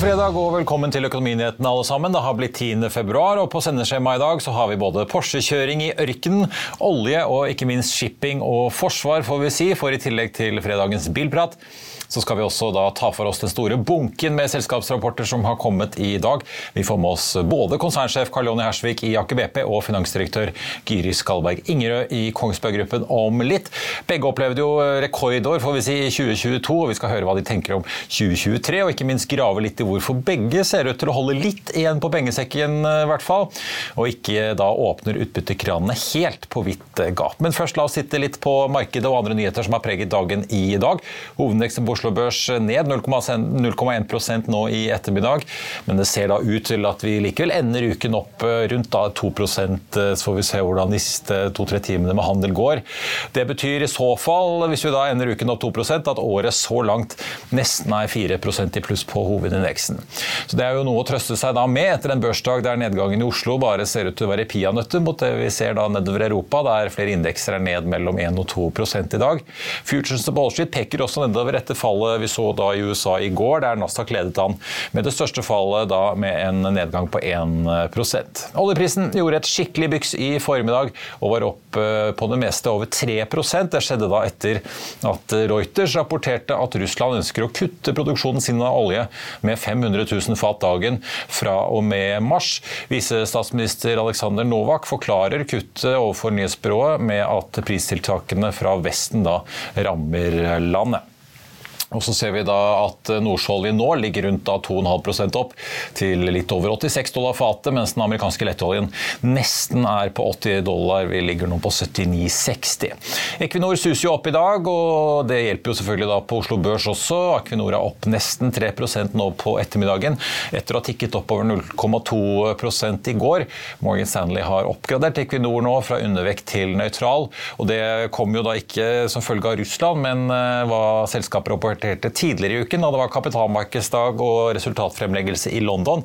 Fredag og velkommen til Økonominyhetene alle sammen. Det har blitt 10. februar, og på sendeskjemaet i dag så har vi både Porsche-kjøring i ørkenen, olje og ikke minst shipping og forsvar, får vi si, for i tillegg til fredagens bilprat så skal vi også da ta for oss den store bunken med selskapsrapporter som har kommet i dag. Vi får med oss både konsernsjef Karl Jonny Hersvik i Aker BP og finansdirektør Gyri Skalberg Ingerød i Kongsberg Gruppen om litt. Begge opplevde jo rekordår får vi si, i 2022, og vi skal høre hva de tenker om 2023, og ikke minst grave litt i hvorfor begge ser ut til å holde litt igjen på pengesekken, i hvert fall, og ikke da åpner utbyttekranene helt på vidt gap. Men først la oss sitte litt på markedet og andre nyheter som har preget dagen i dag. Hovedindeksen på Oslo Børs ned 0,1% nå i ettermiddag, men det ser da ut til at vi likevel ender uken opp rundt da 2% Så får vi se hvordan de siste to-tre timene med handel går. Det betyr i så fall, hvis vi da ender uken opp 2% at året så langt nesten er 4% i pluss på hovedindeksen. Så Det er jo noe å trøste seg da med etter en børsdag der nedgangen i Oslo bare ser ut til å være peanøtter mot det vi ser da nedover Europa, der flere indekser er ned mellom 1 og 2 i dag. Futures på Wall peker også nedover etter fallet vi så da i USA i går, der Nasdaq ledet an med det største fallet da med en nedgang på 1% Oljeprisen gjorde et skikkelig byks i formiddag og var opp eh, på det meste over 3% Det skjedde da etter at Reuters rapporterte at Russland ønsker å kutte produksjonen sin av olje med 500 000 fat dagen fra og med mars. Visestatsminister Aleksandr Novak forklarer kuttet overfor nyhetsbyrået med at pristiltakene fra Vesten da rammer landet. Og så ser vi da at nordsjøoljen nå ligger rundt 2,5% opp til litt over 86 dollar fatet, mens den amerikanske lettoljen nesten er på 80 dollar. Vi ligger nå på 79,60. Equinor suser jo opp i dag, og det hjelper jo selvfølgelig da på Oslo Børs også. Equinor er opp nesten 3% nå på ettermiddagen, etter å ha tikket oppover 0,2 i går. Morgan Stanley har oppgradert Equinor nå fra undervekt til nøytral, og det kom jo da ikke som følge av Russland, men eh, hva selskapet rapporterte rapporterte tidligere i uken, da det var kapitalmarkedsdag og resultatfremleggelse i London.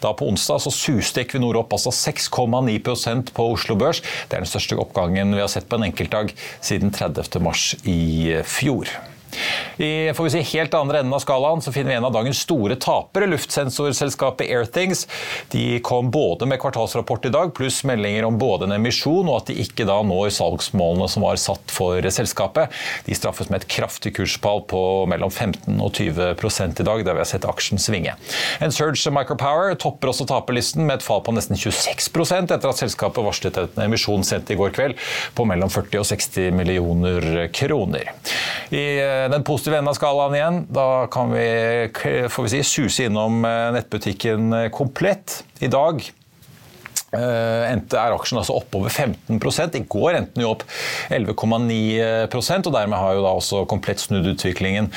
Da På onsdag så suste Equinor opp altså 6,9% på Oslo Børs. Det er den største oppgangen vi har sett på en enkeltdag siden 30. mars i fjor. I får vi si, helt andre enden av skalaen så finner vi en av dagens store tapere, luftsensorselskapet Airthings. De kom både med kvartalsrapport i dag, pluss meldinger om både en emisjon og at de ikke da når salgsmålene som var satt for selskapet. De straffes med et kraftig kursfall på mellom 15 og 20 i dag, der vi har sett aksjen svinge. En Surge Micropower topper også taperlisten med et fall på nesten 26% etter at selskapet varslet en emisjon sendt i går kveld på mellom 40 og 60 millioner kroner. I den positive enden av skalaen igjen. Da kan vi, får vi si, suse innom eh, nettbutikken eh, Komplett i dag. Uh, endte er aksjen altså oppover 15 I går endte den jo opp 11,9% og dermed har jo da også komplett snudd utviklingen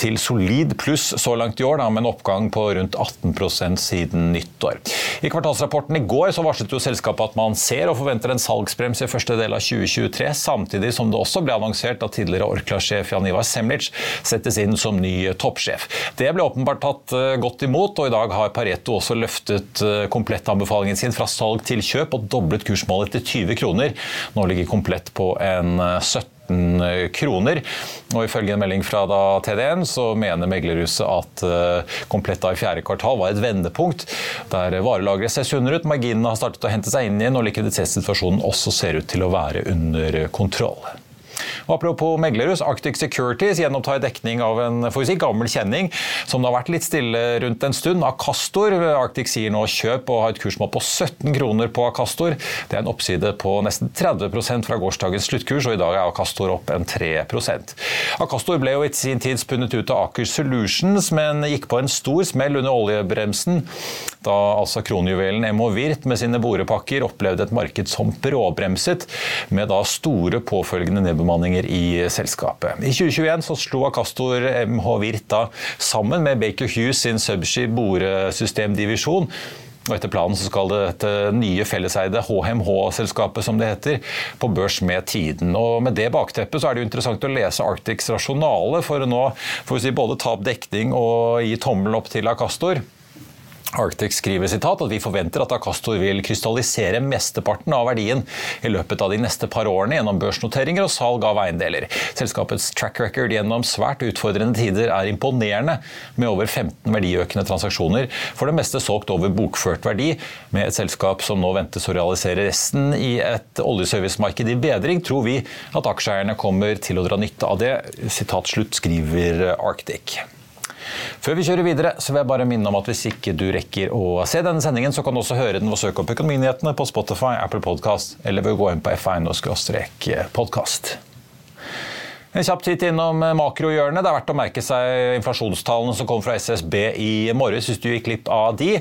til solid pluss så langt i år, da, med en oppgang på rundt 18% siden nyttår. I kvartalsrapporten i går så varslet jo selskapet at man ser og forventer en salgsbrems i første del av 2023, samtidig som det også ble annonsert at tidligere Orkla-sjef Jan Ivar Semlic settes inn som ny toppsjef. Det ble åpenbart tatt eh, godt imot, og i dag har Pareto også løftet eh, komplettanbefalingen sin fra salg til kjøp og doblet kursmålet til 20 kroner. Nå ligger komplett på en 17 14 kroner. Og Ifølge en melding fra TDN så mener meglerhuset at Kompletta i fjerde kvartal var et vendepunkt, der varelageret ser sunnere ut, marginene har startet å hente seg inn igjen, og likviditetssituasjonen også ser ut til å være under kontroll. Og apropos meglerhus, Arctic Securities gjenopptar dekning av en får vi si, gammel kjenning som det har vært litt stille rundt en stund. Acastor. Arctic sier nå kjøp og har et kursmål på 17 kroner på Acastor. Det er en oppside på nesten 30% fra gårsdagens sluttkurs, og i dag er Acastor opp en 3% Akastor ble jo i sin tid spunnet ut av Aker Solutions, men gikk på en stor smell under oljebremsen da altså kronjuvelen MH Virt med sine borepakker opplevde et marked som bråbremset, med da store påfølgende nedbemanninger i selskapet. I 2021 så slo Acastor MH Virta sammen med Baker Hughes sin Subsea boresystemdivisjon. Og etter planen så skal dette nye felleseide HMH-selskapet, som det heter, på børs med tiden. Og Med det bakteppet så er det jo interessant å lese Arctics rasjonale for å nå får vi si, både ta opp dekning og gi tommelen opp til Akastor. Arctic skriver sitat, at vi forventer at Acastor vil krystallisere mesteparten av verdien i løpet av de neste par årene gjennom børsnoteringer og salg av eiendeler. Selskapets track record gjennom svært utfordrende tider er imponerende, med over 15 verdiøkende transaksjoner, for det meste solgt over bokført verdi. Med et selskap som nå ventes å realisere resten i et oljeservicemarked i bedring, tror vi at aksjeeierne kommer til å dra nytte av det. Sitat slutt, skriver Arctic. Før vi kjører videre, så vil jeg bare minne om at hvis ikke du rekker å se denne sendingen, så kan du også høre den ved å søke opp Økonominyhetene på Spotify, Apple Podcast eller ved å gå inn på f1-podkast. En kjapp titt innom makrohjørnet. Det er verdt å merke seg inflasjonstallene som kom fra SSB i morges, hvis du gikk glipp av de.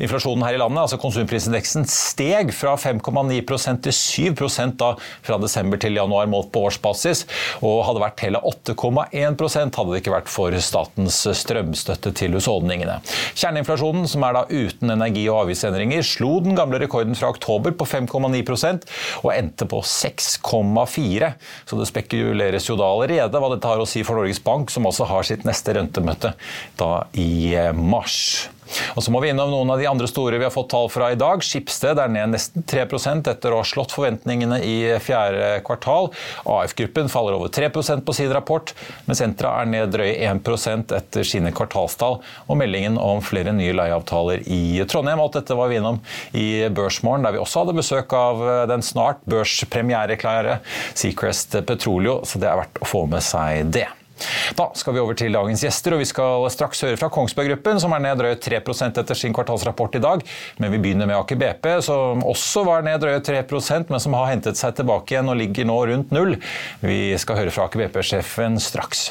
Inflasjonen her i landet, altså konsumprisindeksen, steg fra 5,9% til 7 da fra desember til januar målt på årsbasis, og hadde vært hele 8,1% hadde det ikke vært for statens strømstøtte til husholdningene. Kjerneinflasjonen, som er da uten energi- og avgiftsendringer, slo den gamle rekorden fra oktober på 5,9% og endte på 6,4 så det spekuleres jo da allerede hva dette har å si for Norges Bank, som også har sitt neste rentemøte da i mars. Og så må vi innom noen av de andre store vi har fått tall fra i dag. Skipsted er ned nesten 3 etter å ha slått forventningene i fjerde kvartal. AF-gruppen faller over 3% på sin rapport, mens Entra er ned drøye 1% etter sine kvartalstall. Og meldingen om flere nye leieavtaler i Trondheim. Alt dette var vi innom i Børsmorgen, der vi også hadde besøk av den snart børspremiereklare Seacrest Petroleo, så det er verdt å få med seg det. Da skal vi over til dagens gjester, og vi skal straks høre fra Kongsberg Gruppen, som er ned drøyt 3 etter sin kvartalsrapport i dag. Men vi begynner med Aker BP, som også var ned drøyt 3 men som har hentet seg tilbake igjen og ligger nå rundt null. Vi skal høre fra Aker BP-sjefen straks.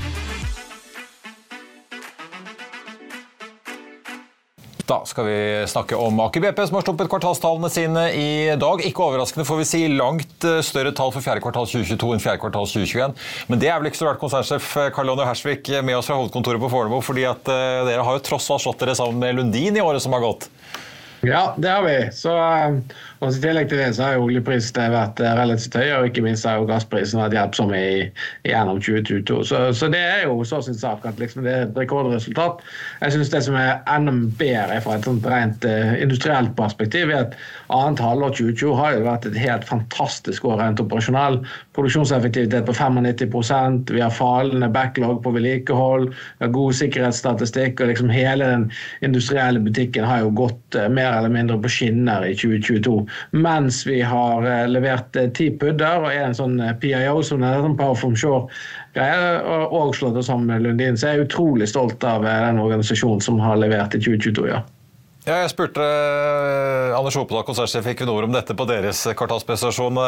Da skal vi snakke om Aker BP, som har sluppet kvartalstallene sine i dag. Ikke overraskende får vi si langt eh, større tall for fjerde kvartal 2022 enn fjerde kvartal 2021. Men det er vel ikke så rart, konsernsjef Karl Jonny Hersvik med oss fra hovedkontoret på Fornebu, fordi at dere har jo tross alt slått dere sammen med Lundin i året som har gått. Ja, det har vi. Så uh, og I tillegg til det så har jo oljeprisen vært eh, relativt høy, og ikke minst har jo gassprisen vært hjelpsom i, gjennom 2022. Så, så, det er jo så sin sak at liksom det er et rekordresultat. Jeg synes det som er enda bedre fra et sånt rent uh, industrielt perspektiv, er at annet halvår 2020 har jo vært et helt fantastisk år rent operasjonal. Produksjonseffektivitet på 95% vi har fallende backlog på vedlikehold, vi har god sikkerhetsstatistikk, og liksom hele den industrielle butikken har jo gått uh, mer eller mindre på skinner i 2022 mens vi har eh, levert eh, ti pudder og en sånn eh, PIO, som er en Power from Shore-greie, og slått oss sammen med Lundin. Så jeg er utrolig stolt av den organisasjonen som har levert i 2022. ja. Ja, jeg spurte uh, Anders Hopedal, konsernsjef i Equinor, om dette på deres kvartalspresentasjon uh,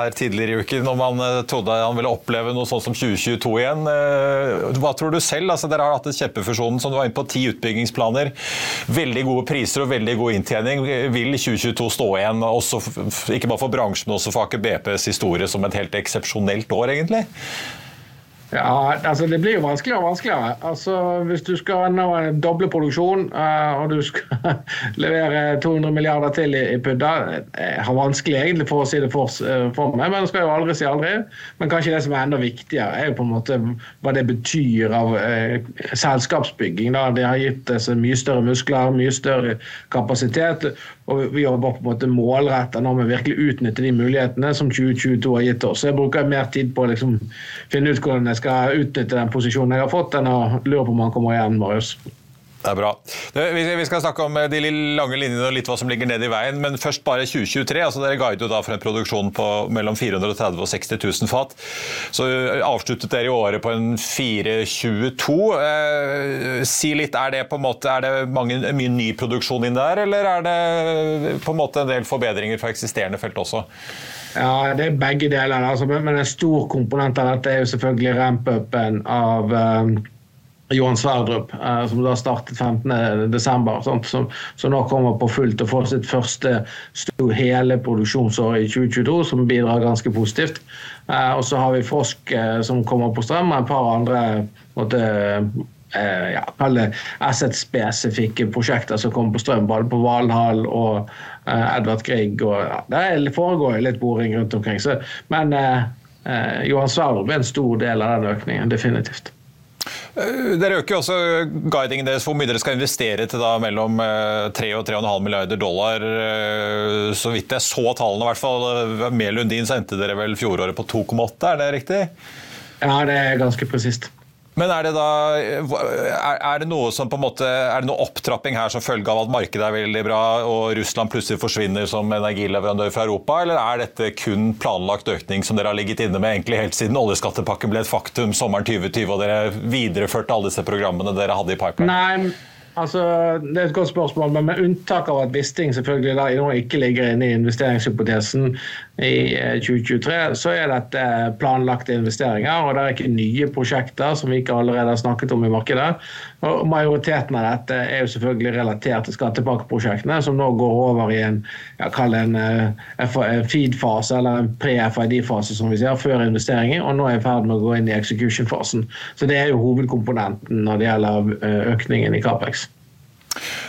her tidligere i uken. Om han trodde han ville oppleve noe sånt som 2022 igjen. hva tror du selv? Altså, dere har hatt en kjempefusjon som du var inne på, ti utbyggingsplaner. Veldig gode priser og veldig god inntjening. Vil 2022 stå igjen, også, ikke bare for bransjen, men også for Aker BPs historie, som et helt eksepsjonelt år, egentlig? Ja, altså Det blir jo vanskeligere og vanskeligere. Altså Hvis du skal nå doble produksjon uh, og du skal levere 200 milliarder til i, pudda Jeg har vanskelig egentlig for å si det for, uh, for meg, men skal jo aldri si aldri. Men kanskje det som er enda viktigere, er jo på en måte hva det betyr av uh, selskapsbygging. da, Det har gitt oss mye større muskler, mye større kapasitet. Og vi jobber på en måte målretta når vi virkelig utnytter de mulighetene som 2022 har gitt oss. Så jeg bruker mer tid på å liksom, finne ut hvordan jeg skal skal utnytte den posisjonen jeg har fått, enn å lure på om han kommer igjen, Marius. Det er bra. Vi skal snakke om de lange linjene og litt hva som ligger nede i veien, men først bare 2023. altså Dere guidet da for en produksjon på mellom 430 og 60 000 fat. Så avsluttet dere i året på en 422. Eh, si litt, er det på en måte, er det mange, mye ny produksjon inn der, eller er det på en måte en del forbedringer fra eksisterende felt også? Ja, det er begge deler. Altså, men en stor komponent av dette er jo selvfølgelig ramp-upen av um, Johan Sverdrup, uh, som da startet 15.12. Som, som nå kommer på fullt og får sitt første stor hele produksjonsår i 2022, som bidrar ganske positivt. Uh, og så har vi Frosk som kommer på strøm, og et par andre måtte, eh, ja, asset-spesifikke prosjekter som kommer på strøm, både på Valhall og eh, Edvard Grieg. Og, ja, det foregår litt boring rundt omkring. Så, men eh, eh, Johan Sverdrup er en stor del av den økningen, definitivt. Eh, dere øker også guidingen deres hvor mye dere skal investere til da mellom 3 og 3,5 milliarder dollar. Så vidt jeg så tallene, i hvert fall. Med Lundin så endte dere vel fjoråret på 2,8, er det riktig? Ja, det er ganske presist. Men er det da er det noe som på en måte, er det noe opptrapping her som følge av at markedet er veldig bra og Russland plutselig forsvinner som energileverandør fra Europa, eller er dette kun planlagt økning som dere har ligget inne med egentlig helt siden oljeskattepakken ble et faktum sommeren 2020 og dere videreførte alle disse programmene dere hadde i pipeline? Nei, Altså, det er et godt spørsmål, men med unntak av at Wisting selvfølgelig da ikke ligger inne i investeringshypotesen i 2023, eh, så er dette planlagte investeringer. og Det er ikke nye prosjekter som vi ikke allerede har snakket om i markedet. Og Majoriteten av dette er jo selvfølgelig relatert til skattepakkeprosjektene, som nå går over i en, en uh, feed-fase eller en pre-FID-fase som vi ser, før investeringen, og nå er i ferd med å gå inn i execution-fasen. Så Det er jo hovedkomponenten når det gjelder økningen i Capex.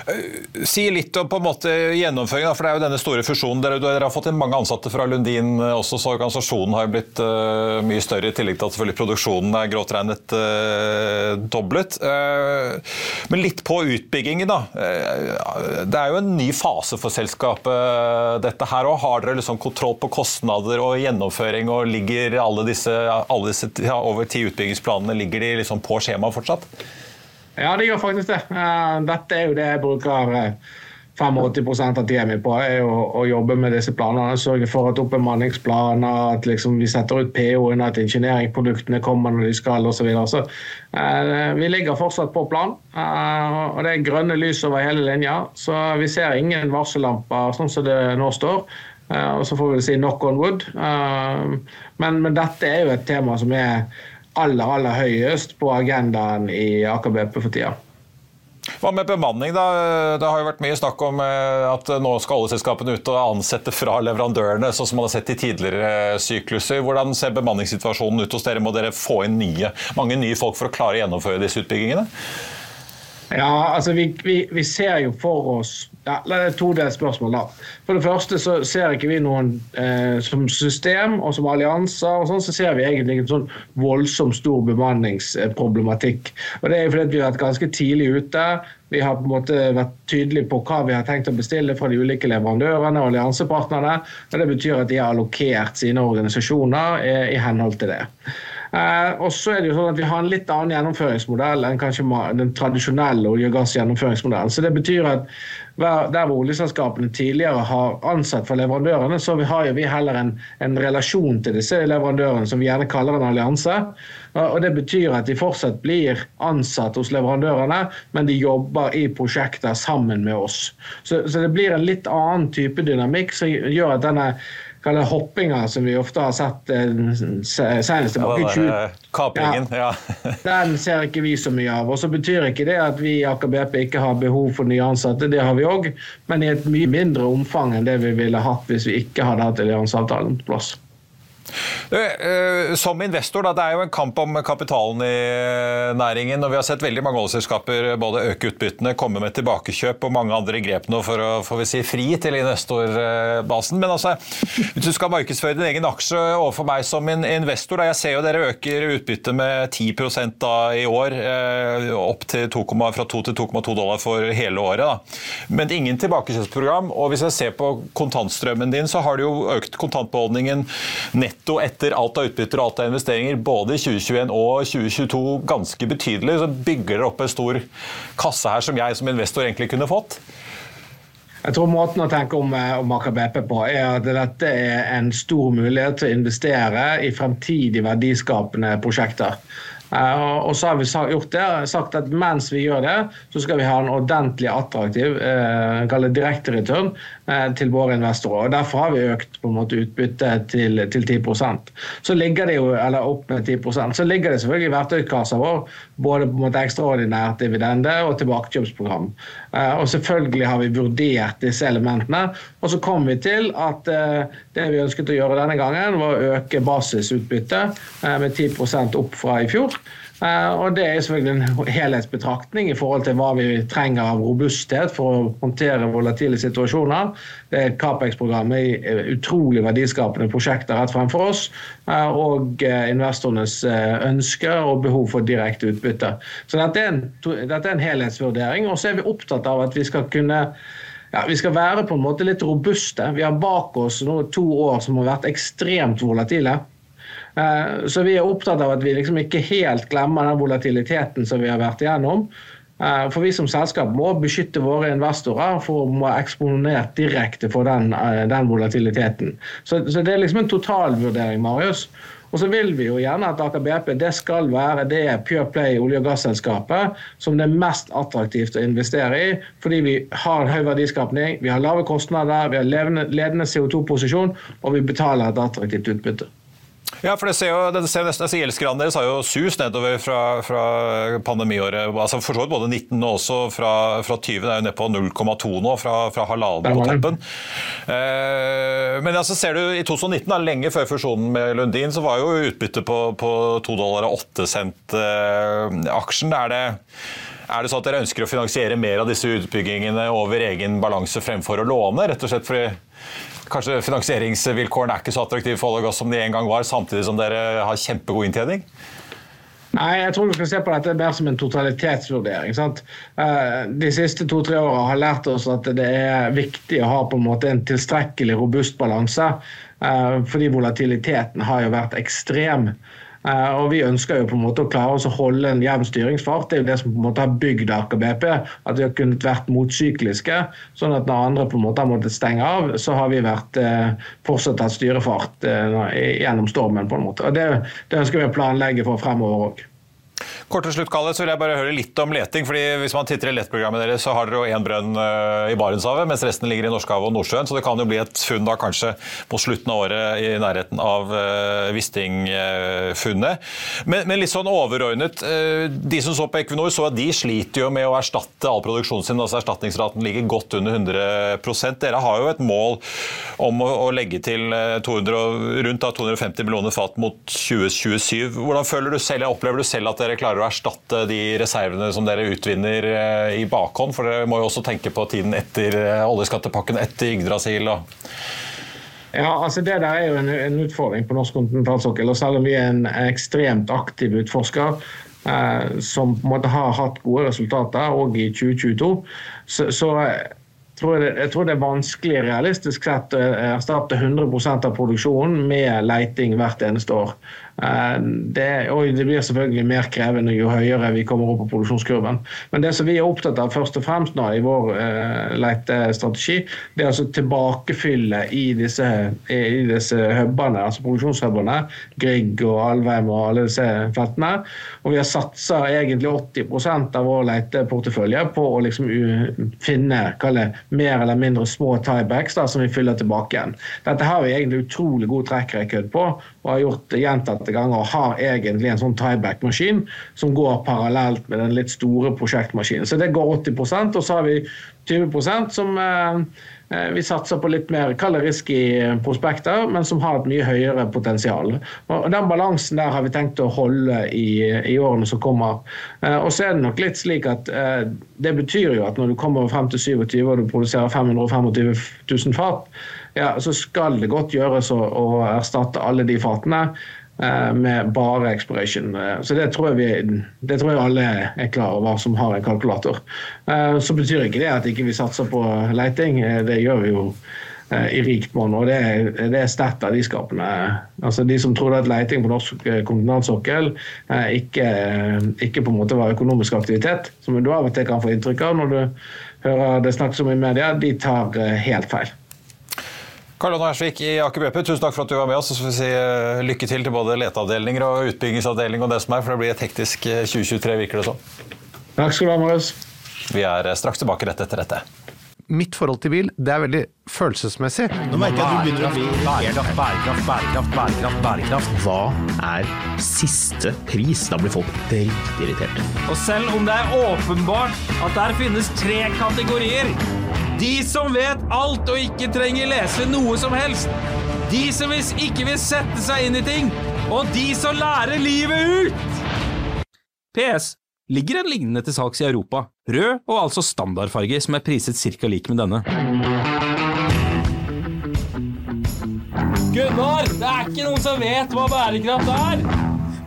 Eh, si litt om på en måte gjennomføringen, for det er jo denne store fusjonen. Dere, dere har fått inn mange ansatte fra Lundin eh, også, så organisasjonen har blitt uh, mye større. I tillegg til at selvfølgelig produksjonen er grovt regnet uh, doblet. Uh, men litt på utbyggingen, da. det er jo en ny fase for selskapet, dette her òg. Har dere liksom kontroll på kostnader og gjennomføring, og ligger alle disse, alle disse ja, over ti utbyggingsplanene ligger de liksom på skjemaet fortsatt? Ja, det gjør faktisk det. Dette er jo det jeg bruker 85 eh, av tida mi på, er å, å, jobbe med disse planene. Sørge for at oppbemanningsplaner, at liksom vi setter ut PO-en, at ingenieringsproduktene kommer når de skal osv. Så, videre. så eh, vi ligger fortsatt på plan. Eh, og det er grønne lys over hele linja. Så vi ser ingen varsellamper sånn som det nå står. Eh, og så får vi si knock on wood. Men, men dette er jo et tema som er aller, aller høyest på agendaen i Aker BP for tida. Hva med bemanning, da? Det har jo vært mye snakk om eh, at nå skal oljeselskapene ut og ansette fra leverandørene, sånn som man har sett i tidligere sykluser. Hvordan ser bemanningssituasjonen ut hos dere? Må dere få inn nye, mange nye folk for å klare å gjennomføre disse utbyggingene? Ja, altså vi, vi, vi ser jo for oss ja, det er to del spørsmål da. For det første så ser ikke vi noen eh, som system og som allianser og sånn, så ser vi egentlig en sånn voldsomt stor bemanningsproblematikk. Og Det er fordi vi har vært ganske tidlig ute. Vi har på en måte vært tydelige på hva vi har tenkt å bestille fra de ulike leverandørene og alliansepartnerne. og Det betyr at de har allokert sine organisasjoner eh, i henhold til det. Eh, og så er det jo sånn at Vi har en litt annen gjennomføringsmodell enn kanskje den tradisjonelle olje- og gassgjennomføringsmodellen. Så det betyr at der hvor oljeselskapene tidligere har ansatt for leverandørene, så har vi heller en, en, relasjon til disse leverandørene som vi gjerne kaller en allianse. Og Det betyr at de fortsatt blir ansatt hos leverandørene, men de jobber i prosjekter sammen med oss. Så, så det blir en litt annen type dynamikk som gjør at denne kalle hoppinga som vi ofte har sett eh, senest tilbake i 20... Eh, kapringen, ja. den ser ikke vi så mye av. Og så betyr ikke det at vi i Aker BP ikke har behov for nye ansatte, det har vi òg, men i et mye mindre omfang enn det vi ville hatt hvis vi ikke hadde hatt allianseavtalen på plass. Eh, som investor, da, det er jo en kamp om kapitalen i næringen. og Vi har sett veldig mange oljeselskaper både øke utbyttene, komme med tilbakekjøp og mange andre grep nå for å får vi si, fri til investorbasen. Men altså, hvis du skal markedsføre din egen aksje overfor meg som investor, da, jeg ser jo dere øker utbyttet med 10 da i år, eh, opp til 2, fra 2 til 2,2 dollar for hele året. Da. Men ingen tilbakekjøpsprogram. Og hvis jeg ser på kontantstrømmen din, så har du jo økt kontantbeholdningen netto etter alt av utbytter og alt av investeringer, både i 2021 og 2022, ganske betydelig. Så bygger dere opp en stor kasse her som jeg som investor egentlig kunne fått. Jeg tror måten å tenke om, eh, om Aker BP på er at dette er en stor mulighet til å investere i fremtidig verdiskapende prosjekter. Eh, og så har vi gjort det, sagt at mens vi gjør det, så skal vi ha en ordentlig attraktiv eh, direkte return eh, til våre investorer. og Derfor har vi økt på en måte utbyttet til, til 10% Så ligger det jo, eller opp med 10% så ligger det selvfølgelig i verktøykassa vår både på en måte ekstraordinært dividende og tilbakekjøpsprogram. Eh, og selvfølgelig har vi vurdert disse elementene. Og så kom vi til at eh, det vi ønsket å gjøre denne gangen, var å øke basisutbyttet eh, med 10% opp fra i fjor. Eh, og Det er selvfølgelig en helhetsbetraktning i forhold til hva vi trenger av robusthet for å håndtere volatile situasjoner. Det er et Capex-program i eh, utrolig verdiskapende prosjekter rett fremfor oss. Og investorenes ønsker og behov for direkte utbytte. Så Dette er en, dette er en helhetsvurdering. Og så er vi opptatt av at vi skal kunne ja, vi skal være på en måte litt robuste. Vi har bak oss nå to år som har vært ekstremt volatile. Eh, så vi er opptatt av at vi liksom ikke helt glemmer den volatiliteten som vi har vært igjennom. Eh, for vi som selskap må beskytte våre investorer for å være eksponert direkte for den, eh, den volatiliteten. Så, så, det er liksom en totalvurdering, Marius. Og så vil vi jo gjerne at Aker BP det skal være det Pure Play olje- og gasselskapet som det er mest attraktivt å investere i. Fordi vi har høy verdiskapning, vi har lave kostnader, vi har ledende CO2-posisjon, og vi betaler et attraktivt utbytte. Ja, for det ser jo, det ser nesten, altså Gjeldsgraden deres har jo sus nedover fra, fra pandemiåret. altså For så vidt både 19 og også fra, fra 20. Det er jo ned på 0,2 nå, fra, fra halvannen på toppen. Eh, men altså ser du, i 2019, da, lenge før fusjonen med Lundin, så var jo utbyttet på, på 2 dollar og 8 cent eh, aksjen. Er det er det sånn at dere ønsker å finansiere mer av disse utbyggingene over egen balanse fremfor å låne? rett og slett fordi kanskje finansieringsvilkårene er ikke så attraktive for olje og gass som de en gang var, samtidig som dere har kjempegod inntjening? Nei, jeg tror vi skal se på dette mer som en totalitetsvurdering. Sant? Eh, de siste to-tre åra har lært oss at det er viktig å ha på en måte en tilstrekkelig robust balanse. Eh, fordi volatiliteten har jo vært ekstrem. Eh, og Vi ønsker jo på en måte å klare oss å holde en jevn styringsfart. Det er jo det som på en måte har bygd Aker BP. At vi har kunnet vært motsykliske. sånn at når andre på en måte har måttet stenge av, så har vi vært eh, fortsatt hatt styrefart eh, gjennom stormen. på en måte. Og Det, det ønsker vi å planlegge for fremover òg. Kort til slutt, Kalle, så vil jeg bare høre litt om leting. fordi Hvis man titter i lettprogrammet deres, så har dere jo én brønn uh, i Barentshavet, mens resten ligger i Norskehavet og Nordsjøen. Så det kan jo bli et funn da kanskje på slutten av året i nærheten av uh, Wisting-funnet. Men, men, litt sånn overordnet, de som så på Equinor, så at de sliter jo med å erstatte all produksjonen sin. altså Erstatningsraten ligger godt under 100% Dere har jo et mål om å, å legge til 200, rundt da, 250 millioner fat mot 2027. Hvordan føler du selv, opplever du selv at dere klarer å erstatte de reservene som dere utvinner eh, i bakhånd? For dere må jo også tenke på tiden etter eh, oljeskattepakken etter Yggdrasil. Ja, altså Det der er jo en, en utfordring på norsk kontinentalsokkel. og Selv om vi er en ekstremt aktiv utforsker eh, som på en måte har hatt gode resultater òg i 2022, så, så tror jeg, jeg, tror det er vanskelig realistisk sett å erstatte 100% av produksjonen med leiting hvert eneste år. Eh, det, og det blir selvfølgelig mer krevende jo høyere vi kommer opp på produksjonskurven. Men det som vi er opptatt av først og fremst nå i vår uh, letestrategi, det er altså tilbakefylle i disse, i disse hubene, altså produksjonshubene, Grieg og Alvheim og alle disse feltene. Og vi har satsa egentlig 80% av vår leteportefølje på å liksom finne det, mer eller mindre små tiebacks da, som vi fyller tilbake igjen. Dette har vi egentlig utrolig god track record på og har gjort det gjentatte ganger og har egentlig en sånn tieback-maskin som går parallelt med den litt store prosjektmaskinen. Så det går 80% og så har vi 20% som, eh, Eh, vi satser på litt mer kall risky prospekter, men som har et mye høyere potensial. Og Den balansen der har vi tenkt å holde i, i årene som kommer. Eh, og så er det nok litt slik at Det betyr jo at når du kommer frem til 27 og du produserer 525 000 fat, ja, så skal det godt gjøres å, å erstatte alle de fatene. Eh, med bare exploration. Eh, så det tror, jeg vi, det tror jeg alle er klar over som har en kalkulator. Eh, så betyr ikke det at ikke vi ikke satser på leiting. Det gjør vi jo i rikt monn. Og det er, det er sterkt verdiskapende. Altså de som trodde at leiting på norsk kontinentalsokkel ikke, ikke, på en måte var økonomisk aktivitet, som du av og til kan få inntrykk av når du hører det snakkes om i media, de tar helt feil. Karl Johan Hersvik i Aker BP, tusen takk for at du var med oss. Så får vi si uh, lykke til til både leteavdelinger og utbyggingsavdeling og det som er, for det blir et hektisk 2023, eh, virker det som. Takk skal du ha, Marius. Vi er uh, straks tilbake rett etter dette. Mitt forhold til bil det er veldig følelsesmessig. Nå merker jeg at du begynner å bli bærekraft, bærekraft, bærekraft, bærekraft, bærekraft. Hva er siste pris? Da blir folk dritirriterte. Og selv om det er åpenbart at der finnes tre kategorier de som vet alt og ikke trenger lese noe som helst. De som ikke vil sette seg inn i ting. Og de som lærer livet ut! PS. Ligger en lignende til salgs i Europa. Rød og altså standardfarge, som er priset ca. lik med denne. Gunnar, det er ikke noen som vet hva bærekraft er!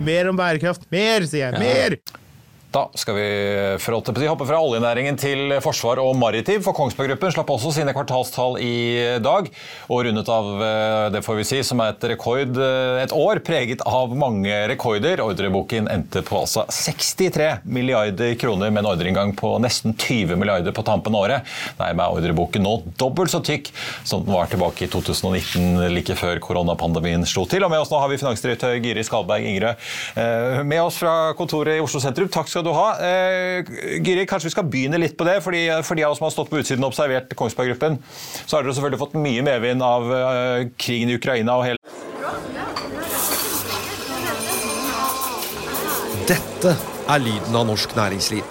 Mer om bærekraft. Mer, sier jeg. Mer! Da skal vi hoppe fra oljenæringen til forsvar og maritim. For Kongsberg Gruppen slapp også sine kvartalstall i dag. Og rundet av eh, det får vi si, som er et rekord, eh, et år preget av mange rekorder. Ordreboken endte på altså 63 milliarder kroner med en ordreinngang på nesten 20 milliarder på tampen av året. Dermed er ordreboken nå dobbelt så tykk som den var tilbake i 2019, like før koronapandemien slo til. Og med oss nå har vi finansdirektør Gyri Skalberg Ingerød eh, med oss fra kontoret i Oslo sentrum. Takk skal skal du ha. Eh, Giri, kanskje vi skal begynne litt på det. fordi For de av oss som har stått på utsiden og observert Kongsberg Gruppen, så har dere selvfølgelig fått mye medvind av eh, krigen i Ukraina og hele Dette er lyden av norsk næringsliv.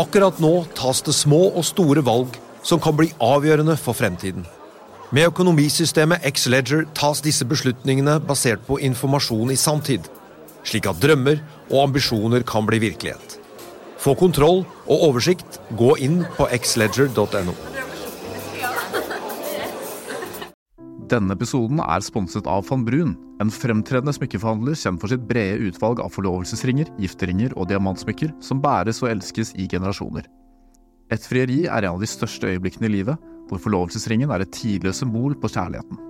Akkurat nå tas det små og store valg som kan bli avgjørende for fremtiden. Med økonomisystemet X-Leger tas disse beslutningene basert på informasjon i sanntid, slik at drømmer og ambisjoner kan bli virkelighet. Få kontroll og oversikt. Gå inn på xledger.no. Denne episoden er sponset av van Brun, en fremtredende smykkeforhandler kjent for sitt brede utvalg av forlovelsesringer, gifteringer og diamantsmykker som bæres og elskes i generasjoner. Et frieri er en av de største øyeblikkene i livet, hvor forlovelsesringen er et tidløst symbol på kjærligheten.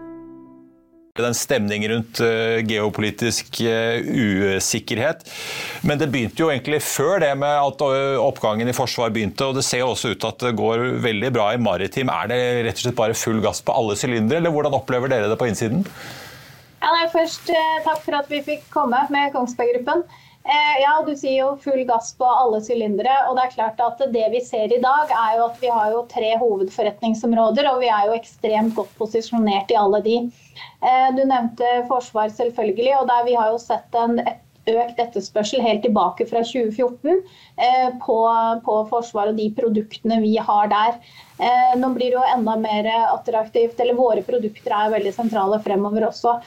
den stemning rundt uh, geopolitisk uh, usikkerhet. Men det begynte jo egentlig før det med at uh, oppgangen i forsvar begynte, og det ser jo også ut til at det går veldig bra i maritim. Er det rett og slett bare full gass på alle sylindere, eller hvordan opplever dere det på innsiden? Ja, nei, først Takk for at vi fikk komme med Kongsberg Gruppen. Ja, du sier jo full gass på alle sylindere. Og det er klart at det vi ser i dag, er jo at vi har jo tre hovedforretningsområder, og vi er jo ekstremt godt posisjonert i alle de. Eh, du nevnte forsvar, selvfølgelig. og der Vi har jo sett en økt etterspørsel helt tilbake fra 2014 eh, på, på Forsvaret og de produktene vi har der. Eh, nå blir det jo enda mer attraktivt, eller våre produkter er veldig sentrale fremover også.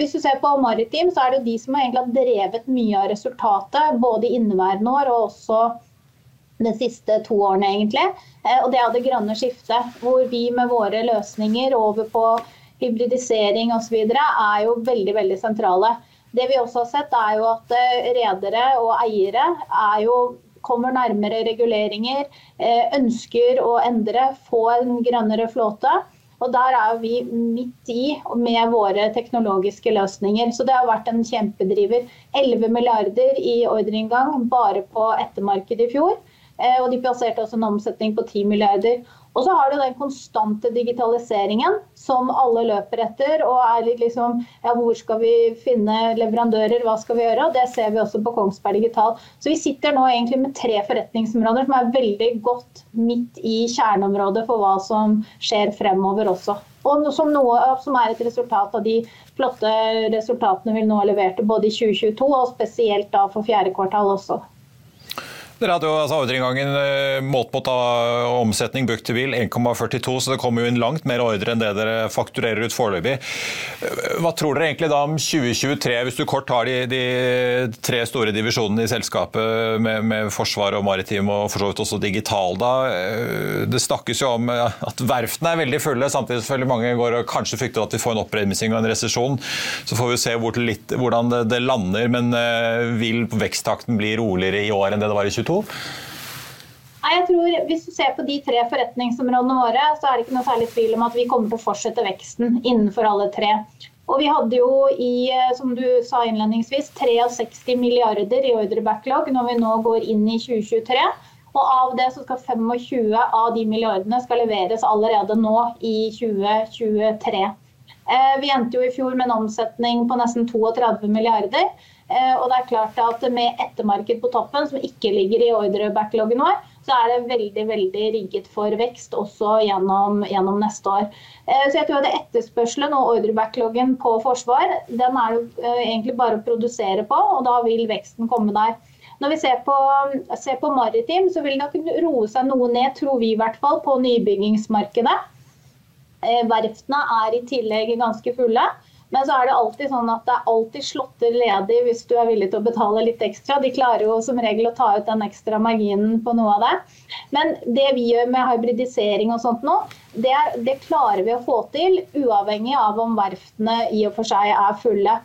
Hvis du ser på maritim, så er det jo de som har egentlig drevet mye av resultatet, både i inneværende år og også de siste to årene, egentlig. Og det er det grønne skiftet, hvor vi med våre løsninger over på hybridisering osv. er jo veldig, veldig sentrale. Det vi også har sett, er jo at eh, redere og eiere jo, kommer nærmere reguleringer, eh, ønsker å endre, få en grønnere flåte. Og Der er vi midt i med våre teknologiske løsninger. Så det har vært en kjempedriver. 11 milliarder i ordreinngang bare på ettermarkedet i fjor. Eh, og de plasserte også en omsetning på 10 milliarder. Og så har du den konstante digitaliseringen som alle løper etter. Og er litt liksom ja, hvor skal vi finne leverandører, hva skal vi gjøre? Og det ser vi også på Kongsberg Digital. Så vi sitter nå egentlig med tre forretningsområder som er veldig godt midt i kjerneområdet for hva som skjer fremover også. Og som, noe, som er et resultat av de flotte resultatene vi nå har levert både i 2022 og spesielt da for fjerde kvartal også. Dere hadde jo altså ordreinngangen eh, målt mot omsetning book til bil 1,42, så det kommer jo inn langt mer ordre enn det dere fakturerer ut foreløpig. Hva tror dere egentlig da om 2023, hvis du kort tar de, de tre store divisjonene i selskapet med, med forsvar og maritim og for så vidt også digital? da? Eh, det snakkes jo om at verftene er veldig fulle, samtidig selvfølgelig mange går og kanskje frykter at vi får en oppremsing og en resesjon. Så får vi se hvor litt, hvordan det, det lander, men eh, vil veksttakten bli roligere i år enn det det var i 22? To? Nei, jeg tror Hvis du ser på de tre forretningsområdene våre, så er det ikke noe særlig tvil om at vi kommer til å fortsette veksten innenfor alle tre. Og Vi hadde jo i eh, som du sa innledningsvis, 63 milliarder i ordrebacklog når vi nå går inn i 2023. Og Av det så skal 25 av de milliardene skal leveres allerede nå i 2023. Eh, vi endte jo i fjor med en omsetning på nesten 32 milliarder. Eh, og det er klart at Med ettermarked på toppen, som ikke ligger i ordrebackloggen vår, så er det veldig veldig rigget for vekst også gjennom, gjennom neste år. Eh, så jeg tror at Etterspørselen og ordrebackloggen på forsvar den er jo eh, egentlig bare å produsere på, og da vil veksten komme der. Når vi ser på, ser på maritim, så vil det kunne roe seg noe ned, tror vi i hvert fall, på nybyggingsmarkedet. Verftene er i tillegg ganske fulle. Men så er det alltid sånn at det er alltid slåtter ledig hvis du er villig til å betale litt ekstra. De klarer jo som regel å ta ut den ekstra marginen på noe av det. Men det vi gjør med hybridisering og sånt nå, det, det klarer vi å få til uavhengig av om verftene i og for seg er fulle.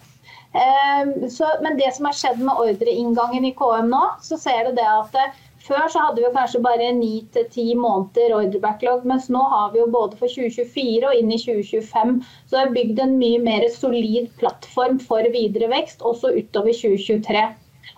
Ehm, så, men det som har skjedd med ordreinngangen i KM nå, så ser du det at før så hadde vi kanskje bare 9-10 måneder ordrebacklog, mens nå har vi jo både for 2024 og inn i 2025. Så det er bygd en mye mer solid plattform for videre vekst, også utover 2023.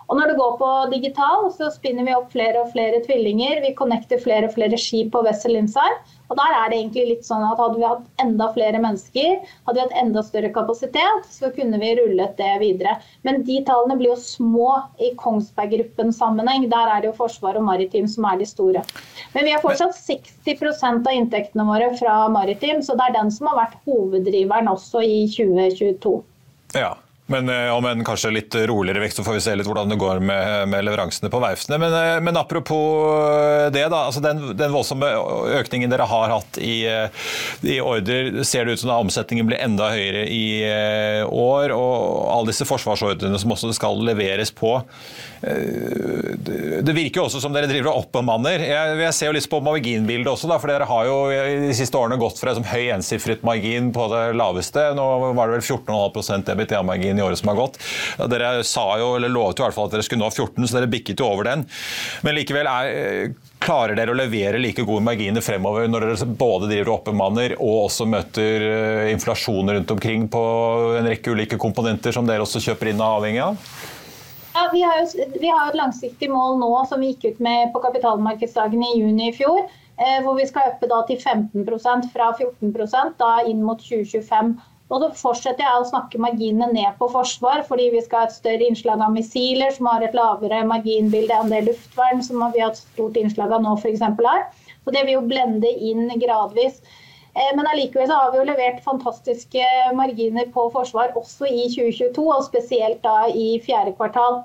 Og når det går på digital, så spinner vi opp flere og flere tvillinger. Vi connecter flere og flere skip på Vessel Insight. Og der er det egentlig litt sånn at Hadde vi hatt enda flere mennesker, hadde vi hatt enda større kapasitet, så kunne vi rullet det videre. Men de tallene blir jo små i Kongsberg Gruppens sammenheng. Der er det jo Forsvar og Maritim som er de store. Men vi har fortsatt 60 av inntektene våre fra Maritim, så det er den som har vært hoveddriveren også i 2022. Ja, men eh, om en kanskje litt roligere vekst, så får vi se litt hvordan det går med, med leveransene på verftene. Men, eh, men, apropos eh, det, da. Altså den, den, voldsomme økningen dere har hatt i, i ordrer, ser det ut som da omsetningen blir enda høyere i år. Og alle disse forsvarsordrene som også skal leveres på. Det virker jo også som dere driver og oppbemanner. Jeg, jeg ser jo litt på marginbildet også, da, for dere har jo de siste årene gått fra som høy ensifret margin på det laveste. Nå var det vel 14,5 I året som har gått. Dere sa jo, eller lovet jo i hvert fall at dere skulle nå 14, så dere bikket jo over den. Men likevel er Klarer dere å levere like gode marginer fremover når dere både driver og oppbemanner og også møter eh, inflasjon rundt omkring på en rekke ulike komponenter som dere også kjøper inn og er avhengig av? Ja, vi, har vi har et langsiktig mål nå som vi gikk ut med på kapitalmarkedsdagen i juni i fjor. Eh, hvor vi skal øke til 15% fra 14% da inn mot 2025. Og så fortsetter jeg å snakke marginene ned på forsvar, fordi vi skal ha et større innslag av missiler, som har et lavere marginbilde enn det luftvern som vi har et stort innslag av nå f.eks. her. Og det vil jo blende inn gradvis. Eh, men allikevel så har vi jo levert fantastiske marginer på forsvar også i 2022, og spesielt da i fjerde kvartal.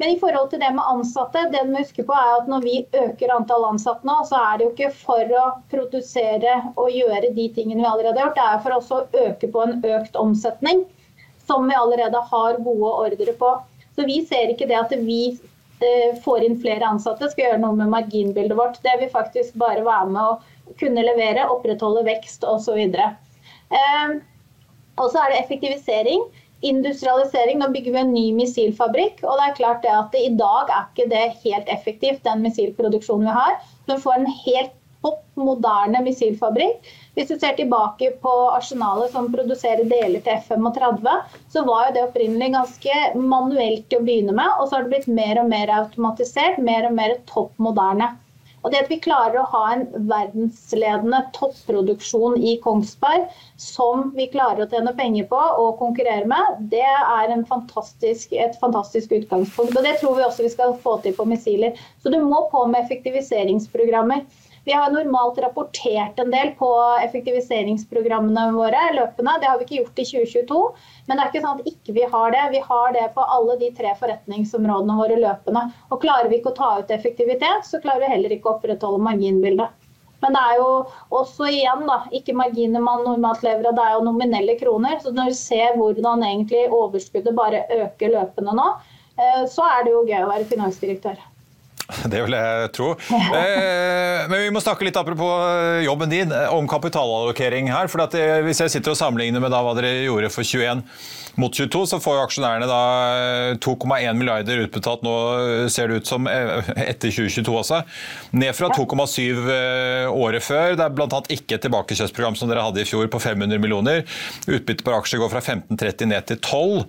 Men i forhold til det med ansatte, det du må huske på er at når vi øker antall ansatte nå, så er det jo ikke for å produsere og gjøre de tingene vi allerede har gjort. Det er for også å øke på en økt omsetning, som vi allerede har gode ordre på. Så vi ser ikke det at vi eh, får inn flere ansatte, skal gjøre noe med marginbildet vårt. Det vil faktisk bare være med å kunne levere, opprettholde vekst osv. Eh, og så er det effektivisering industrialisering. Nå bygger vi en ny missilfabrikk. og det er klart det at I dag er ikke det helt effektivt, den missilproduksjonen vi har. Vi får en helt topp moderne missilfabrikk. Hvis du ser tilbake på arsenalet som produserer deler til F-35, så var jo det opprinnelig ganske manuelt til å begynne med, og så har det blitt mer og mer automatisert, mer og mer topp moderne. Og det at vi klarer å ha en verdensledende topproduksjon i Kongsberg som vi klarer å tjene penger på og konkurrere med, det er fantastisk, et fantastisk utgangspunkt. Og det tror vi også vi skal få til på missiler. Så du må på med effektiviseringsprogrammer. Vi har normalt rapportert en del på effektiviseringsprogrammene våre løpende. Det har vi ikke gjort i 2022. Men det er ikke sånn at ikke vi har det. Vi har det på alle de tre forretningsområdene våre løpende. Og klarer vi ikke å ta ut effektivitet, så klarer vi heller ikke å opprettholde marginbildet. Men det er jo også igjen da, ikke marginer man normalt lever av, det er jo nominelle kroner. Så når du ser hvordan egentlig overskuddet bare øker løpende nå, eh, så er det jo gøy å være finansdirektør. Det vil jeg tro. Eh, men vi må snakke litt apropos eh, jobben din, eh, om kapitalallokering her. for Hvis jeg sitter og sammenligner med hva dere gjorde for 21 mot 22, så får jo aksjonærene da 2,1 milliarder utbetalt nå, ser det ut som, etter 2022 også. Ned fra 2,7 året før. Det er bl.a. ikke et tilbakekjøpsprogram som dere hadde i fjor på 500 millioner. Utbyttet per aksje går fra 15,30 ned til 12.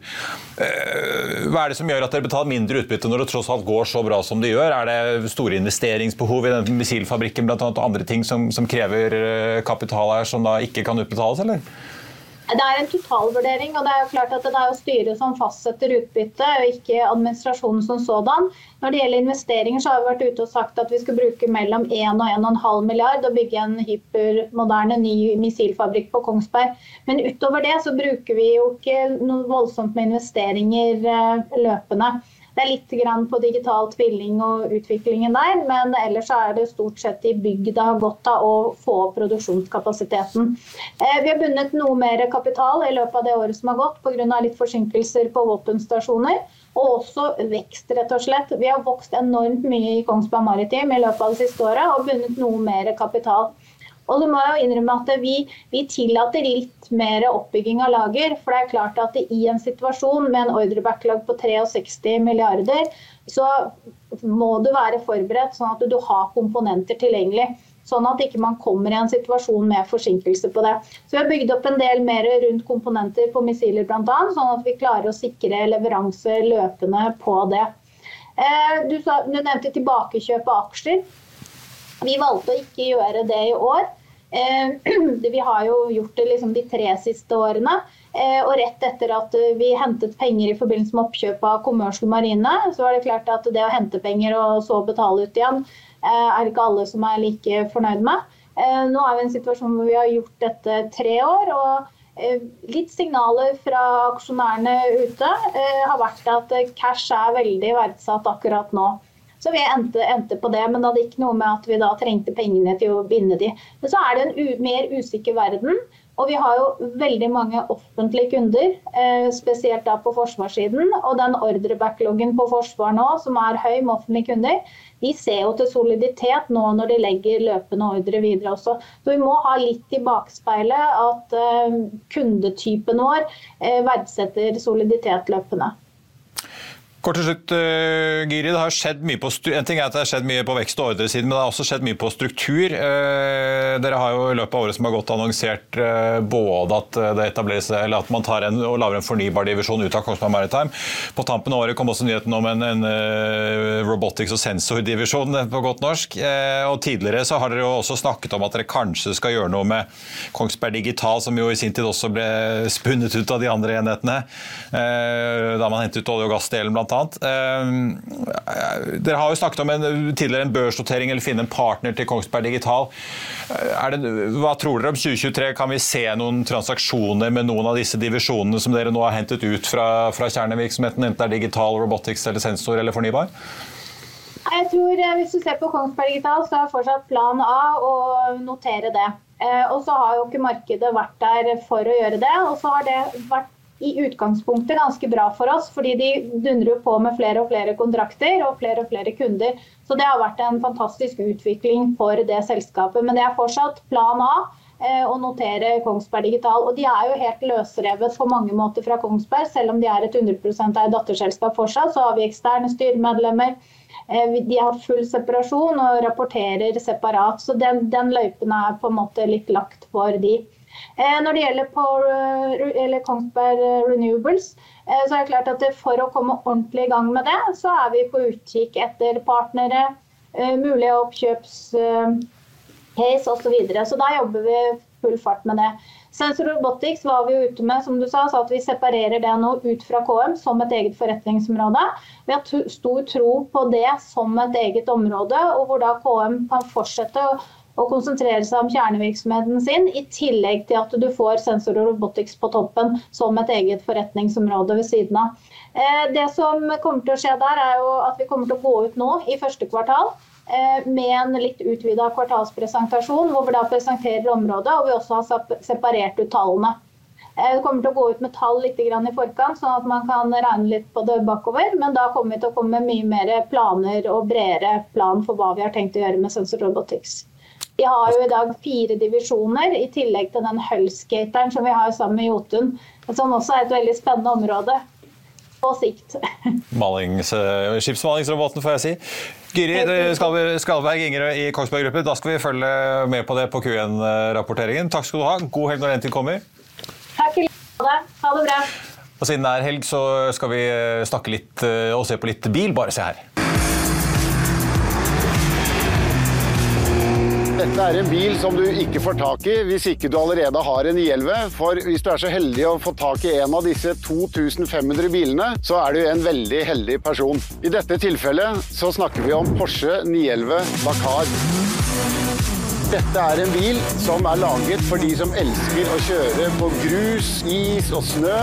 Hva er det som gjør at dere betaler mindre utbytte når det tross alt går så bra som det gjør? Er det store investeringsbehov i den missilfabrikken annet, og andre ting som, som krever eh, kapital her, som da ikke kan utbetales, eller? Det er en totalvurdering, og det er jo klart at det er jo styret som fastsetter utbytte, og ikke administrasjonen som sådan. Når det gjelder investeringer, så har vi vært ute og sagt at vi skal bruke mellom 1 og 1,5 milliard og bygge en hypermoderne ny missilfabrikk på Kongsberg. Men utover det så bruker vi jo ikke noe voldsomt med investeringer eh, løpende. Det er litt på digital tvilling og utviklingen der, men ellers er det stort sett i bygg det har gått av å få opp produksjonskapasiteten. Eh, vi har bundet noe mer kapital i løpet av det året som har gått pga. litt forsinkelser på våpenstasjoner. Og også vekst, rett og slett. Vi har vokst enormt mye i Kongsberg Maritim i løpet av det siste året og bundet noe mer kapital. Og så må jo innrømme at vi, vi, tillater litt mer oppbygging av lager. For det er klart at i en situasjon med en ordrebacklog på 63 milliarder, så må du være forberedt sånn at du har komponenter tilgjengelig. Sånn at ikke man kommer i en situasjon med forsinkelse på det. Så Vi har bygd opp en del mer rundt komponenter på missiler bl.a., sånn at vi klarer å sikre leveranse løpende på det. Eh, du, du nevnte tilbakekjøp av aksjer. Vi valgte å ikke gjøre det i år. Eh, vi har jo gjort det liksom de tre siste årene. Eh, og rett etter at vi hentet penger i forbindelse med oppkjøp av Commercial Marine, så var det klart at det å hente penger og så betale ut igjen, er er ikke alle som er like fornøyd med. Nå er vi i en situasjon hvor vi har gjort dette tre år. og Litt signaler fra aksjonærene ute har vært at cash er veldig verdsatt akkurat nå. Så vi endte, endte, på det, men det gikk noe med at vi da trengte pengene til å binde de. Men så er det en u mer usikker verden. Og vi har jo veldig mange offentlige kunder, eh, spesielt da på forsvarssiden. Og den ordrebackloggen på forsvar nå, som er høy med offentlige kunder, de ser jo til soliditet nå når de legger løpende ordre videre også. Så vi må ha litt i bakspeilet at eh, kundetypen vår eh, verdsetter soliditet løpende. Kort til slutt, uh, Giri. det har skjedd mye på En ting er at det har skjedd mye på vekst- og ordresiden, men det har også skjedd mye på struktur. Uh, dere har jo i løpet av året som har gått annonsert uh, både at det etableres, eller at man tar en og lager en fornybardivisjon ut av Kongsberg Maritime. På tampen av året kom også nyheten om en, en robotics- og sensordivisjon på godt norsk. og tidligere så har dere jo også snakket om at dere kanskje skal gjøre noe med Kongsberg Digital, som jo i sin tid også ble spunnet ut av de andre enhetene. da man hentet ut olje- og gassdelen, blant annet. Eh, dere har jo snakket om en, tidligere en børsnotering eller finne en partner til Kongsberg Digital. Eh, det, hva tror dere om 2023? Kan vi se noen transaksjoner med noen av disse divisjonene som dere nå har hentet ut fra, fra kjernevirksomheten, enten det er digital, robotics eller sensor eller fornybar? Jeg tror eh, Hvis du ser på Kongsberg Digital, så er fortsatt plan A å notere det. Og så har jo ikke markedet vært der for å gjøre det. Og så har det vært i utgangspunktet ganske bra for oss, fordi de dundrer på med flere og flere kontrakter og flere og flere kunder. Så det har vært en fantastisk utvikling for det selskapet. Men det er fortsatt plan A. eh, å notere Kongsberg Digital. Og de er jo helt løsrevet på mange måter fra Kongsberg, selv om de er et 100% av datterselskap fortsatt. Så har vi eksterne styremedlemmer. Eh, De har full separasjon og rapporterer separat. Så den, den løypen er på en måte litt lagt for de. Eh, Når det gjelder på, eh, Kongsberg Renewables, eh, så er det klart at for å komme ordentlig i gang med det, så er vi på utkikk etter partnere, mulige oppkjøpscase osv. Så, så da jobber vi full fart med det. Sensor Robotics var vi ute med, som du sa, så at vi separerer det nå ut fra KM som et eget forretningsområde. Vi har stor tro på det som et eget område, og hvor da KM kan fortsette å å konsentrere seg om kjernevirksomheten sin, i tillegg til at du får sensor og robotics på toppen som et eget forretningsområde ved siden av. Eh, Det som kommer til å skje der, er jo at vi kommer til å gå ut nå i første kvartal eh, med en litt utvida kvartalspresentasjon, hvor vi da presenterer området, og vi også har separert ut tallene. Vi Det kommer til å gå ut med tall litt i forkant, sånn at man kan regne litt på det bakover. Men da kommer vi til å komme med mye mer planer og bredere plan for hva vi har tenkt å gjøre med Sensor Robotics. Vi har jo i dag fire divisjoner, i tillegg til den Hullskateren som vi har sammen med Jotun. Som også er et veldig spennende område på sikt. Malings, skipsmalingsroboten, får jeg si. Gyri Skalberg, Skalberg Ingerød i Kongsberg Gruppe. Da skal vi følge med på det på Q1-rapporteringen. Takk skal du ha. God helg når den tid kommer. Takk i like måte. Ha det bra. Og siden det er helg, så skal vi eh, snakke litt eh, og se på litt bil. Bare se her. Dette er en bil som du ikke får tak i hvis ikke du allerede har en i11. For hvis du er så heldig å få tak i en av disse 2500 bilene, så er du en veldig heldig person. I dette tilfellet så snakker vi om Porsche 911 Dakar. Dette er en bil som er laget for de som elsker å kjøre på grus, is og snø,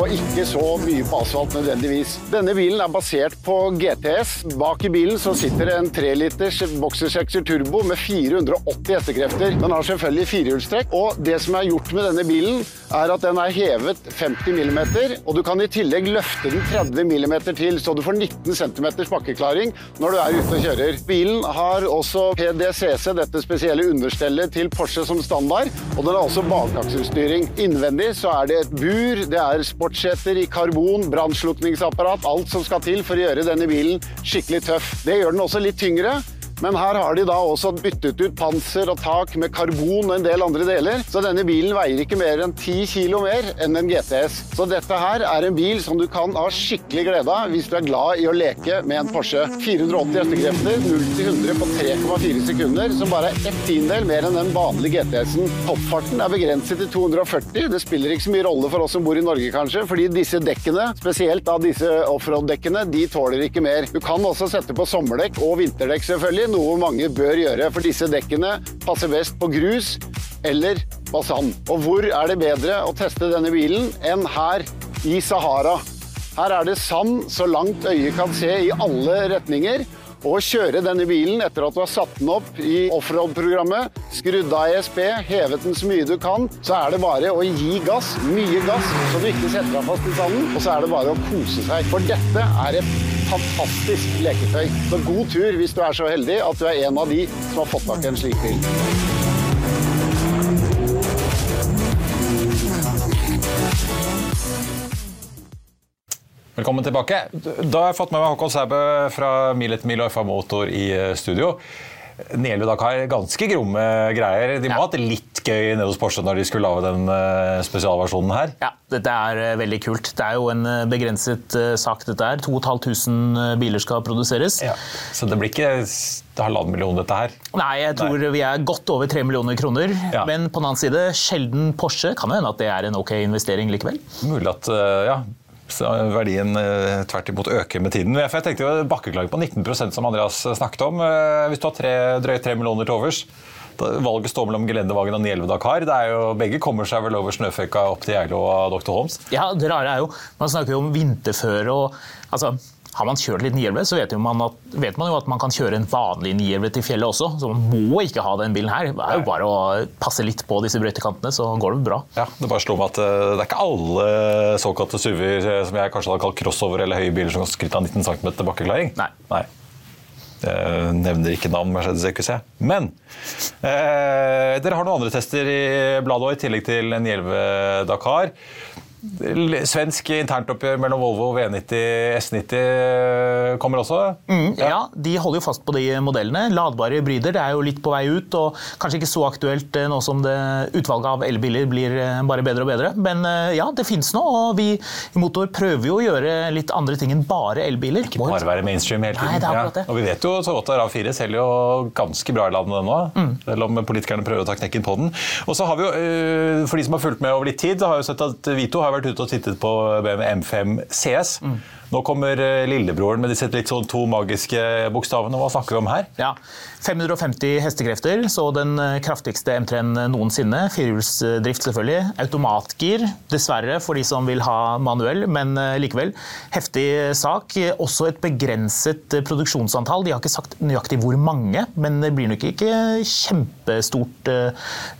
og ikke så mye på asfalt nødvendigvis. Denne bilen er basert på GTS. Bak i bilen så sitter en 3 liters boksersekser turbo med 480 hestekrefter. Den har selvfølgelig firehjulstrekk, og det som er gjort med denne bilen, er at den er hevet 50 mm, og du kan i tillegg løfte den 30 mm til, så du får 19 cm bakkeklaring når du er ute og kjører. Bilen har også PDCC, dette spesielle understellet til Porsche som standard, og den har også bakakselstyring. Innvendig så er det et bur, det er sportsseter i karbon, brannslukningsapparat, alt som skal til for å gjøre denne bilen skikkelig tøff. Det gjør den også litt tyngre. Men her har de da også byttet ut panser og tak med karbon og en del andre deler. Så denne bilen veier ikke mer enn 10 kilo mer enn en GTS. Så dette her er en bil som du kan ha skikkelig glede av hvis du er glad i å leke med en Porsche. 480 hestekrefter, 0 til 100 på 3,4 sekunder, som bare er ett tiendedel mer enn den vanlige GTS-en. Toppfarten er begrenset til 240. Det spiller ikke så mye rolle for oss som bor i Norge, kanskje, fordi disse dekkene, spesielt da disse offroad-dekkene, de tåler ikke mer. Du kan også sette på sommerdekk og vinterdekk, selvfølgelig, noe mange bør gjøre, for disse dekkene passer best på grus eller på sand. Og hvor er det bedre å teste denne bilen enn her i Sahara? Her er det sand så langt øyet kan se i alle retninger. Å kjøre denne bilen etter at du har satt den opp i offroad-programmet, skrudd av ESP, hevet den så mye du kan, så er det bare å gi gass, mye gass, så du ikke setter deg fast i sanden. Og så er det bare å kose seg. For dette er et fantastisk leketøy. Så god tur hvis du er så heldig at du er en av de som har fått tak i en slik bil. Velkommen tilbake. Da har jeg fått med meg Håkon Sæbø fra Mil etter mil og FA Motor i studio. studio. Nielve har ganske gromme greier. De må ha hatt det litt gøy nede hos Porsche når de skulle lage den eh, spesialversjonen her. Ja, dette er eh, veldig kult. Det er jo en eh, begrenset sak, dette her. 2500 biler skal produseres. Ja, Så det blir ikke halvannen million, dette her. Nei, jeg tror vi er godt over tre millioner kroner. Ja. Men på den annen side, sjelden Porsche. Kan hende at det er en ok investering likevel? Mulig at ja, verdien tvert imot øker med tiden. For jeg tenkte jo bakkeklaring på 19% som Andreas snakket om. Hvis du har tre, drøyt 3 millioner til overs, valget står mellom Gelendevagen og 911 Dakar. Det er jo, begge kommer seg vel over snøføyka opp til Geilo og Dr. Holmes. Ja, det rare er jo, Man snakker jo om vinterføre. og altså, Har man kjørt litt 911, så vet, man at, vet man jo at man kan kjøre en vanlig 911 til fjellet også. Så man må ikke ha den bilen her. Det er jo bare å passe litt på disse brøytekantene, så går det bra. Ja, Det bare slår meg at eh, det er ikke alle såkalte SUV-er som jeg kanskje hadde kalt crossover eller høye biler som kan skryte av 19 cm bakkeklaring. Nei. Nei. Jeg nevner ikke navn Mercedes EQC. Men eh, dere har noen andre tester i bladet òg, i tillegg til 11 Dakar. Svensk internoppgjør mellom Volvo og V90 S90 kommer også? Mm, ja. de holder jo fast på de modellene. Ladbare hybrider det er jo litt på vei ut, og kanskje ikke så aktuelt eh, nå som det, utvalget av elbiler blir eh, bare bedre og bedre. Men eh, ja, det fins nå, og vi i Motor prøver jo å gjøre litt andre ting enn bare elbiler. Ikke bare være mainstream hele tiden. Nei, det er akkurat det. Ja. Og vi vet jo Toyota RAV4 selger jo ganske bra i landet nå, Mm. selv om politikerne prøver å ta knekken på den. Og så har vi jo, for de som har fulgt med over litt tid, har jo sett at Vito har vært ute og tittet på BMW M5 CS. Nå kommer eh, lillebroren med disse litt sånn to magiske bokstavene. Hva snakker vi om her? Ja, 550 hestekrefter, så den eh, kraftigste M3-en noensinne. Firehjulsdrift selvfølgelig. Automatgir, dessverre for de som vil ha manuell, men eh, likevel. Heftig sak. Også et begrenset produksjonsantall. De har ikke sagt nøyaktig hvor mange, men det blir nok ikke kjempestort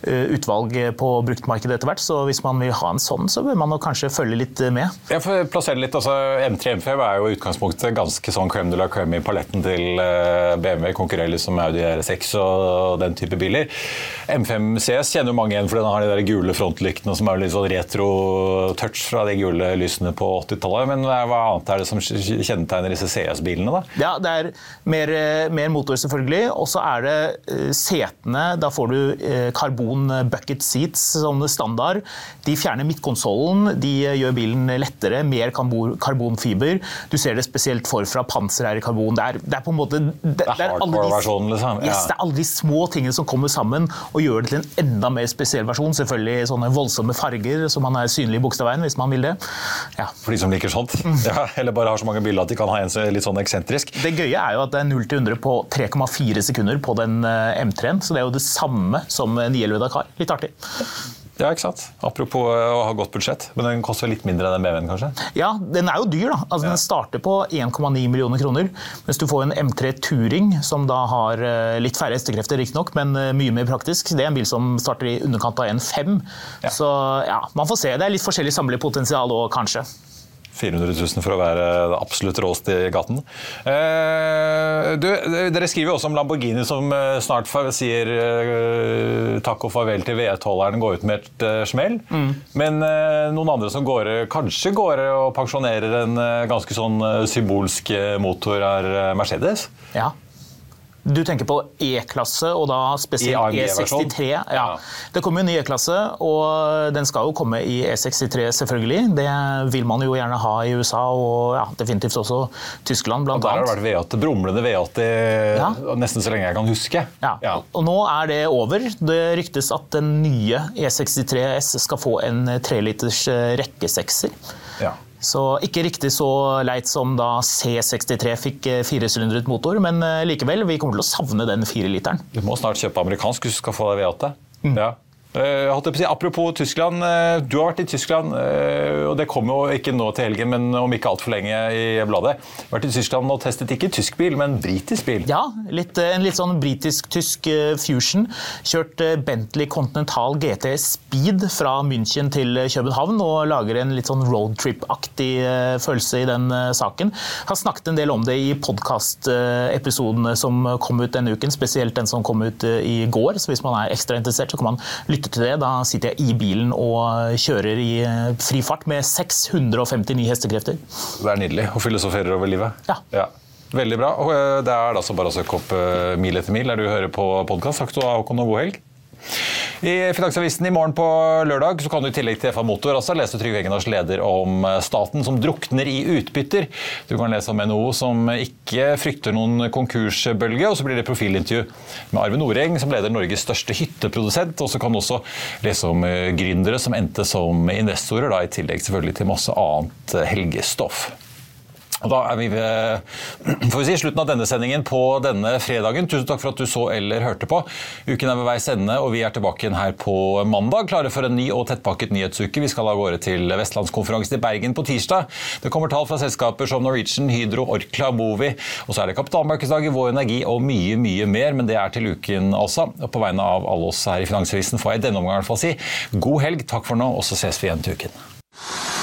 utvalg på bruktmarkedet etter hvert. Så hvis man vil ha en sånn, så bør man kanskje følge litt med. Jeg får plassere litt, altså M3 M5 er jo i utgangspunktet ganske sånn crème de la crème i paletten til eh, BMW. Konkurrerer liksom som Audi R6 og den type biler. M5 CS kjenner jo mange igjen, for den har de der gule frontlyktene som er litt sånn retro-touch fra de gule lysene på 80-tallet. Men hva annet er det som kjennetegner disse CS-bilene, da? Ja, det er mer, mer motor, selvfølgelig. Og så er det setene. Da får du karbon bucket seats som standard. De fjerner midtkonsollen. De gjør bilen lettere. Mer karbonfiber. Du ser det spesielt forfra. Panser er i karbon. Det er, det er på en måte Det, det er hardcore-versjonen, liksom? Ja. Yes, det er alle de små tingene som kommer sammen og gjør det til en enda mer spesiell versjon. Selvfølgelig sånne voldsomme farger, så man er synlig i Bogstadveien hvis man vil det. Ja. For de som liker sånt? Ja, eller bare har så mange bilder at de kan ha en litt sånn eksentrisk? Det gøye er jo at det er 0 til 100 på 3,4 sekunder på den M3-en. Så det er jo det samme som 911 Dakar. Litt artig. Ja, ikke sant? Apropos å ha godt budsjett, men den koster litt mindre enn den BMW-en, kanskje? Ja, den er jo dyr, da. Altså, ja. Den starter på 1,9 millioner kroner. Mens du får en M3 Touring, som da har litt færre hestekrefter, riktignok, men mye mer praktisk. Det er en bil som starter i underkant av 1,5. Ja. Så ja, man får se. Det er litt forskjellig samlepotensial òg, kanskje. 400 000 for å være absolutt råeste i gaten. Eh, du, dere skriver også om Lamborghini som snart sier eh, takk og farvel til V12-eren, går ut med et eh, smell. Mm. Men eh, noen andre som går, kanskje går og pensjonerer en eh, ganske sånn symbolsk motor, er Mercedes? Ja. Du tenker på E-klasse, og da spesielt E63. Ja. Det kommer jo en ny E-klasse, og den skal jo komme i E63, selvfølgelig. Det vil man jo gjerne ha i USA, og ja, definitivt også Tyskland, blant og der har det vært V8, brumlende V8 ja. nesten så lenge jeg kan huske. Ja. ja. Og nå er det over. Det ryktes at den nye E63 S skal få en treliters rekkesekser. Ja. Så ikke riktig så leit som da C63 fikk firesylindret motor, men likevel, vi kommer til å savne den fireliteren. Du må snart kjøpe amerikansk hvis du skal få deg V8. Mm. Ja. Si, apropos Tyskland. Du har vært i Tyskland, og det kommer jo ikke nå til helgen, men om ikke altfor lenge i bladet. Vært i Tyskland og testet ikke tysk bil, men britisk bil. Ja, litt, en litt sånn britisk-tysk fusion. Kjørt Bentley Continental GT Speed fra München til København og lager en litt sånn roadtrip-aktig følelse i den saken. Har snakket en del om det i podkast-episodene som kom ut denne uken, spesielt den som kom ut i går. Så hvis man er ekstra interessert, så kan man lytte til det. Da sitter jeg i bilen og kjører i fri fart med 659 hestekrefter. Det er nydelig å filosoferer over livet. Ja. ja. Veldig bra. Og det er altså bare å søke opp Mil etter mil der du hører på podkast. Takk skal du ha, Håkon, og god helg. I Finansavisen i morgen på lørdag så kan du i tillegg til FA Motor også lese Trygve Egnars leder om staten som drukner i utbytter. Du kan lese om NHO som ikke frykter noen konkursbølge, og så blir det profilintervju med Arve Noreng, som leder Norges største hytteprodusent. Og så kan du også lese om gründere som endte som investorer, da, i tillegg selvfølgelig til masse annet helgestoff. Og Da er vi ved får vi si, slutten av denne sendingen på denne fredagen. Tusen takk for at du så eller hørte på. Uken er ved veis ende, og vi er tilbake igjen her på mandag. Klare for en ny og tettpakket nyhetsuke. Vi skal av gårde til Vestlandskonferansen i Bergen på tirsdag. Det kommer tall fra selskaper som Norwegian, Hydro, Orkla, Movi. Og så er det kapitalmarkedsdagen, Vår Energi og mye, mye mer. Men det er til uken, altså. Og på vegne av alle oss her i Finansavisen får jeg i denne omgang i hvert fall si god helg, takk for nå, og så ses vi igjen til uken.